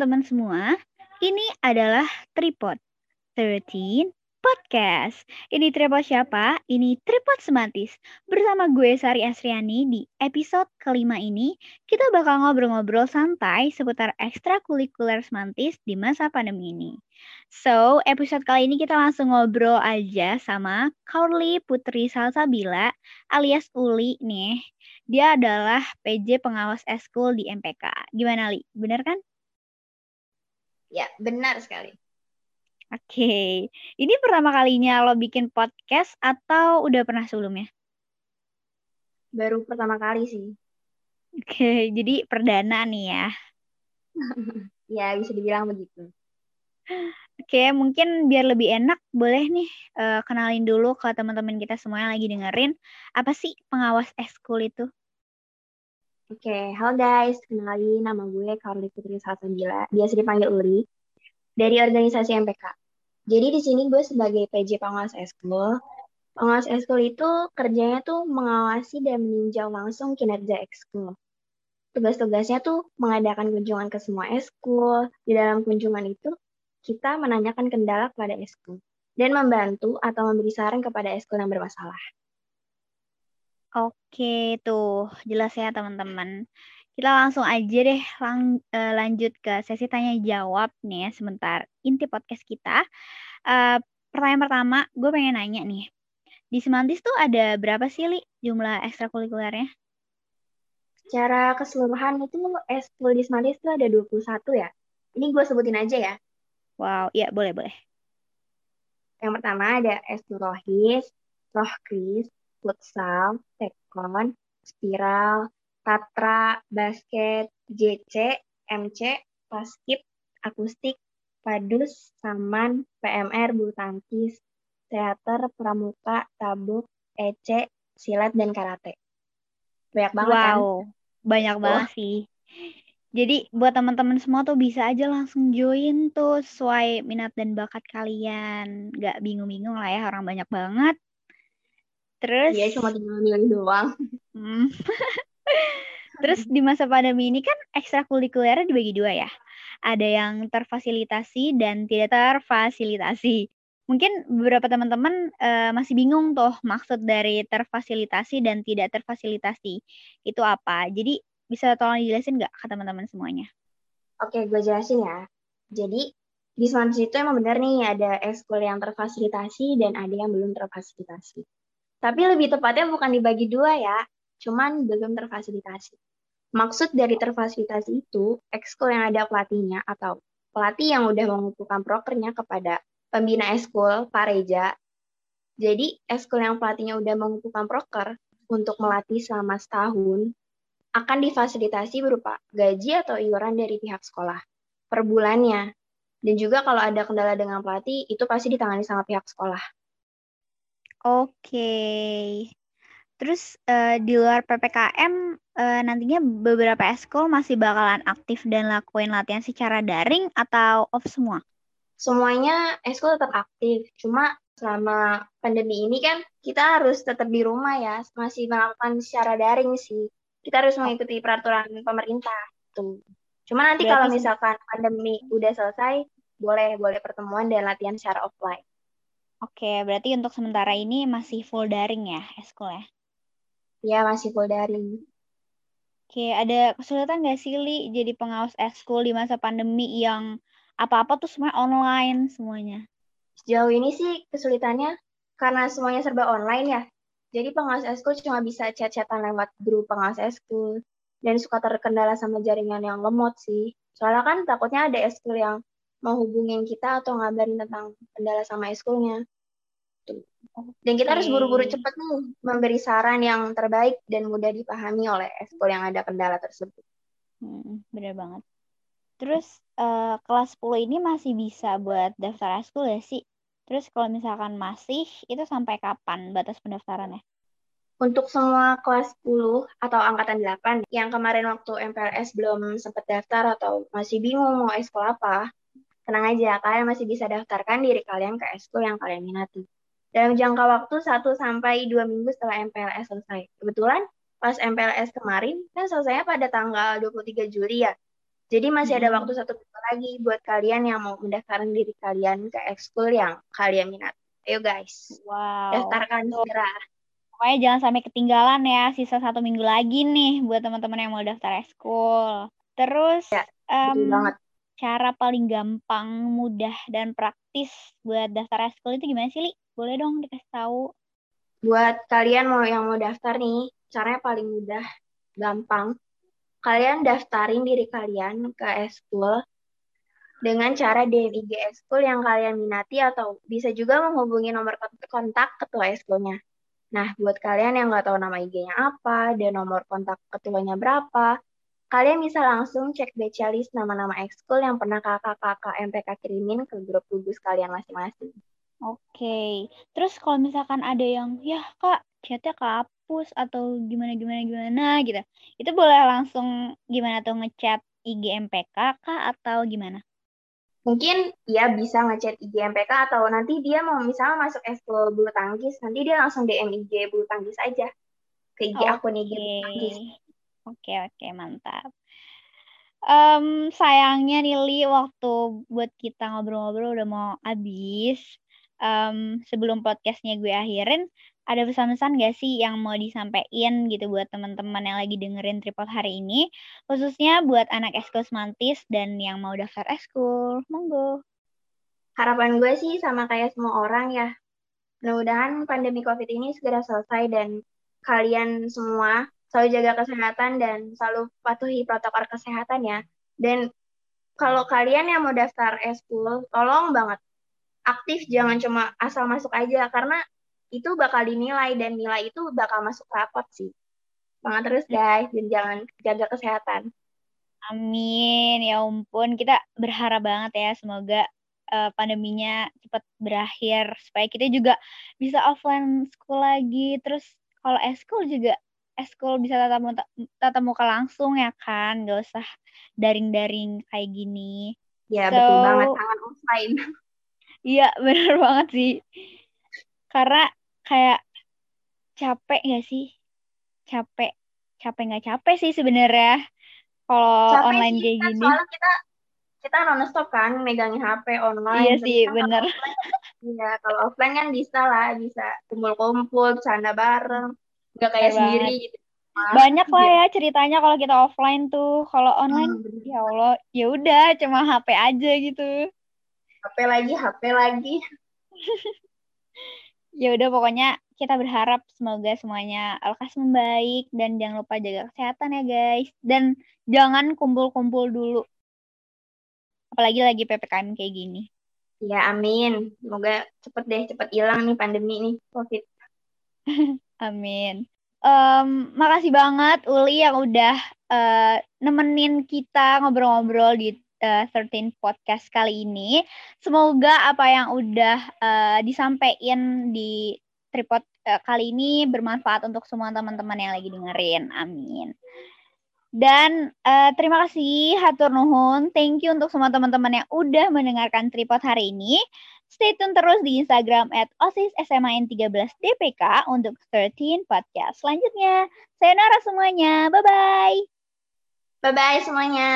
teman-teman semua. Ini adalah Tripod 13 Podcast. Ini tripod siapa? Ini tripod semantis. Bersama gue Sari Asriani di episode kelima ini, kita bakal ngobrol-ngobrol santai seputar ekstrakurikuler semantis di masa pandemi ini. So, episode kali ini kita langsung ngobrol aja sama Carly Putri Salsabila alias Uli nih. Dia adalah PJ pengawas eskul di MPK. Gimana Li? Bener kan? Ya, benar sekali. Oke, ini pertama kalinya lo bikin podcast atau udah pernah sebelumnya? Baru pertama kali sih. Oke, jadi perdana nih ya. ya, bisa dibilang begitu. Oke, mungkin biar lebih enak, boleh nih uh, kenalin dulu ke teman-teman kita semua yang lagi dengerin. Apa sih pengawas eskul itu? Oke, halo guys. Kenalin nama gue Carly Putri Salsabila. Biasa dipanggil Uli. Dari organisasi MPK. Jadi di sini gue sebagai PJ pengawas eskul. Pengawas eskul itu kerjanya tuh mengawasi dan meninjau langsung kinerja ekskul. Tugas-tugasnya tuh mengadakan kunjungan ke semua eskul. Di dalam kunjungan itu, kita menanyakan kendala kepada eskul dan membantu atau memberi saran kepada eskul yang bermasalah. Oke, tuh jelas ya teman-teman. Kita langsung aja deh lang uh, lanjut ke sesi tanya jawab nih ya sebentar. Inti podcast kita. Uh, pertanyaan pertama, gue pengen nanya nih. Di Semantis tuh ada berapa sih, Li, jumlah ekstrakurikulernya? Secara keseluruhan itu eskul di Semantis tuh ada 21 ya. Ini gue sebutin aja ya. Wow, iya boleh, boleh. Yang pertama ada eskul rohis, rohkris, futsal, tekon, spiral, Tatra, basket, JC, MC, paskip, akustik, padus, saman, PMR, bulu tangkis, teater, pramuka, tabuk, EC, silat, dan karate. Banyak banget wow, kan? banyak oh. banget sih. Jadi buat teman-teman semua tuh bisa aja langsung join tuh sesuai minat dan bakat kalian. Gak bingung-bingung lah ya orang banyak banget. Terus Iya cuma tinggal milih doang. Hmm. Terus di masa pandemi ini kan ekstrakurikulernya dibagi dua ya. Ada yang terfasilitasi dan tidak terfasilitasi. Mungkin beberapa teman-teman uh, masih bingung tuh maksud dari terfasilitasi dan tidak terfasilitasi. Itu apa? Jadi bisa tolong dijelasin nggak ke teman-teman semuanya? Oke, gue jelasin ya. Jadi di Semantis itu emang benar nih ada ekskul yang terfasilitasi dan ada yang belum terfasilitasi. Tapi lebih tepatnya bukan dibagi dua ya, cuman belum terfasilitasi. Maksud dari terfasilitasi itu, ekskul yang ada pelatihnya atau pelatih yang udah mengumpulkan prokernya kepada pembina ekskul, Pak Reja. Jadi, ekskul yang pelatihnya udah mengumpulkan proker untuk melatih selama setahun akan difasilitasi berupa gaji atau iuran dari pihak sekolah per bulannya. Dan juga kalau ada kendala dengan pelatih, itu pasti ditangani sama pihak sekolah. Oke. Terus uh, di luar PPKM uh, eh, nantinya beberapa eskul masih bakalan aktif dan lakuin latihan secara daring atau off semua? Semuanya eskul tetap aktif, cuma selama pandemi ini kan kita harus tetap di rumah ya, masih melakukan secara daring sih. Kita harus mengikuti peraturan pemerintah tuh. Cuma nanti Berarti... kalau misalkan pandemi udah selesai, boleh boleh pertemuan dan latihan secara offline. Oke, berarti untuk sementara ini masih full daring ya eskul ya? Ya, masih full daring. Oke, ada kesulitan nggak sih, Li, jadi pengawas ekskul di masa pandemi yang apa-apa tuh semua online semuanya? Sejauh ini sih kesulitannya karena semuanya serba online ya. Jadi pengawas ekskul cuma bisa chat-chatan lewat grup pengawas ekskul dan suka terkendala sama jaringan yang lemot sih. Soalnya kan takutnya ada ekskul yang mau hubungin kita atau ngabarin tentang kendala sama ekskulnya. Dan kita harus buru-buru cepat nih memberi saran yang terbaik dan mudah dipahami oleh ekskul yang ada kendala tersebut. Hmm, bener banget. Terus uh, kelas 10 ini masih bisa buat daftar ekskul ya sih? Terus kalau misalkan masih, itu sampai kapan batas pendaftarannya? Untuk semua kelas 10 atau angkatan 8 yang kemarin waktu MPLS belum sempat daftar atau masih bingung mau ekskul apa, tenang aja, kalian masih bisa daftarkan diri kalian ke ekskul yang kalian minati dalam jangka waktu 1 sampai 2 minggu setelah MPLS selesai. Kebetulan pas MPLS kemarin kan selesainya pada tanggal 23 Juli ya. Jadi masih ada Hmm. waktu satu minggu lagi buat kalian yang mau mendaftarkan diri kalian ke ekskul yang kalian minat. Ayo guys, Wow. daftarkan segera. Pokoknya jangan sampai ketinggalan ya, sisa satu minggu lagi nih buat teman-teman yang mau daftar eskul. Terus, Ya, Betul banget. Cara paling gampang, mudah, dan praktis buat daftar eskul itu gimana sih, Li? Boleh dong dikasih tahu. Buat kalian mau yang mau daftar nih, caranya paling mudah, gampang. Kalian daftarin diri kalian ke eskul dengan cara DM IG eskul yang kalian minati atau bisa juga menghubungi nomor kont- kontak ketua eskulnya. Nah, buat kalian yang nggak tahu nama IG-nya apa dan nomor kontak ketuanya berapa, kalian bisa langsung cek baca list nama-nama ekskul yang pernah kakak-kakak MPK kirimin ke grup gugus kalian masing-masing. Oke. Terus kalau misalkan ada yang, ya kak, chatnya kehapus atau gimana gimana gimana gitu, itu boleh langsung gimana tuh ngechat IG MPK kah atau gimana? Mungkin ya bisa ngechat IG MPK atau nanti dia mau misalnya masuk ekskul bulu tangkis, nanti dia langsung DM IG bulu tangkis aja ke IG akun IG bulu tangkis. Oke, oke, mantap. Em, sayangnya nih Li, waktu buat kita ngobrol-ngobrol udah mau habis. Em, sebelum podcastnya gue akhirin, ada pesan-pesan gak sih yang mau disampaikan gitu buat teman-teman yang lagi dengerin tripod hari ini, khususnya buat anak eskul semantis dan yang mau daftar eskul, monggo. Harapan gue sih sama kayak semua orang ya, mudah-mudahan pandemi COVID ini segera selesai dan kalian semua selalu jaga kesehatan dan selalu patuhi protokol kesehatan ya. Dan kalau kalian yang mau daftar eskul, tolong banget aktif jangan cuma asal masuk aja karena itu bakal dinilai dan nilai itu bakal masuk rapot sih. Semangat terus guys dan jangan jaga kesehatan. Amin, ya ampun. Kita berharap banget ya semoga uh, pandeminya cepat berakhir supaya kita juga bisa offline school lagi. Terus kalau eskul juga eskul bisa tatap muka, tatap muka langsung ya kan, nggak usah daring-daring kayak gini. Ya So- betul banget tangan offline. Iya, bener banget sih. Karena kayak capek gak sih? Capek, capek nggak capek sih sebenarnya kalau online sih kayak kan gini. soalnya kita kita non-stop kan megangin HP online. Iya sih, kan bener. Iya, kalau offline kan bisa lah, bisa kumpul-kumpul, bercanda bareng. Nggak kayak sendiri gitu. Banyak lah ya ceritanya kalau kita offline tuh. Kalau online, Hmm, ya Allah, ya udah cuma HP aja gitu. HP lagi, HP lagi. Ya udah pokoknya kita berharap semoga semuanya lekas membaik dan jangan lupa jaga kesehatan ya guys. Dan jangan kumpul-kumpul dulu. Apalagi lagi PPKM kayak gini. Ya, amin. Semoga cepet deh, cepet hilang nih pandemi nih, COVID. Amin. Em, makasih banget Uli yang udah eh, nemenin kita ngobrol-ngobrol di eh, 13 podcast kali ini. Semoga apa yang udah eh, disampaikan di tripod eh, kali ini bermanfaat untuk semua teman-teman yang lagi dengerin. Amin. Dan eh, terima kasih hatur nuhun. Thank you untuk semua teman-teman yang udah mendengarkan tripod hari ini. Stay tune terus di Instagram at OSIS SMAN13 DPK untuk 13 podcast selanjutnya. Sayonara semuanya. Bye-bye. Bye-bye semuanya.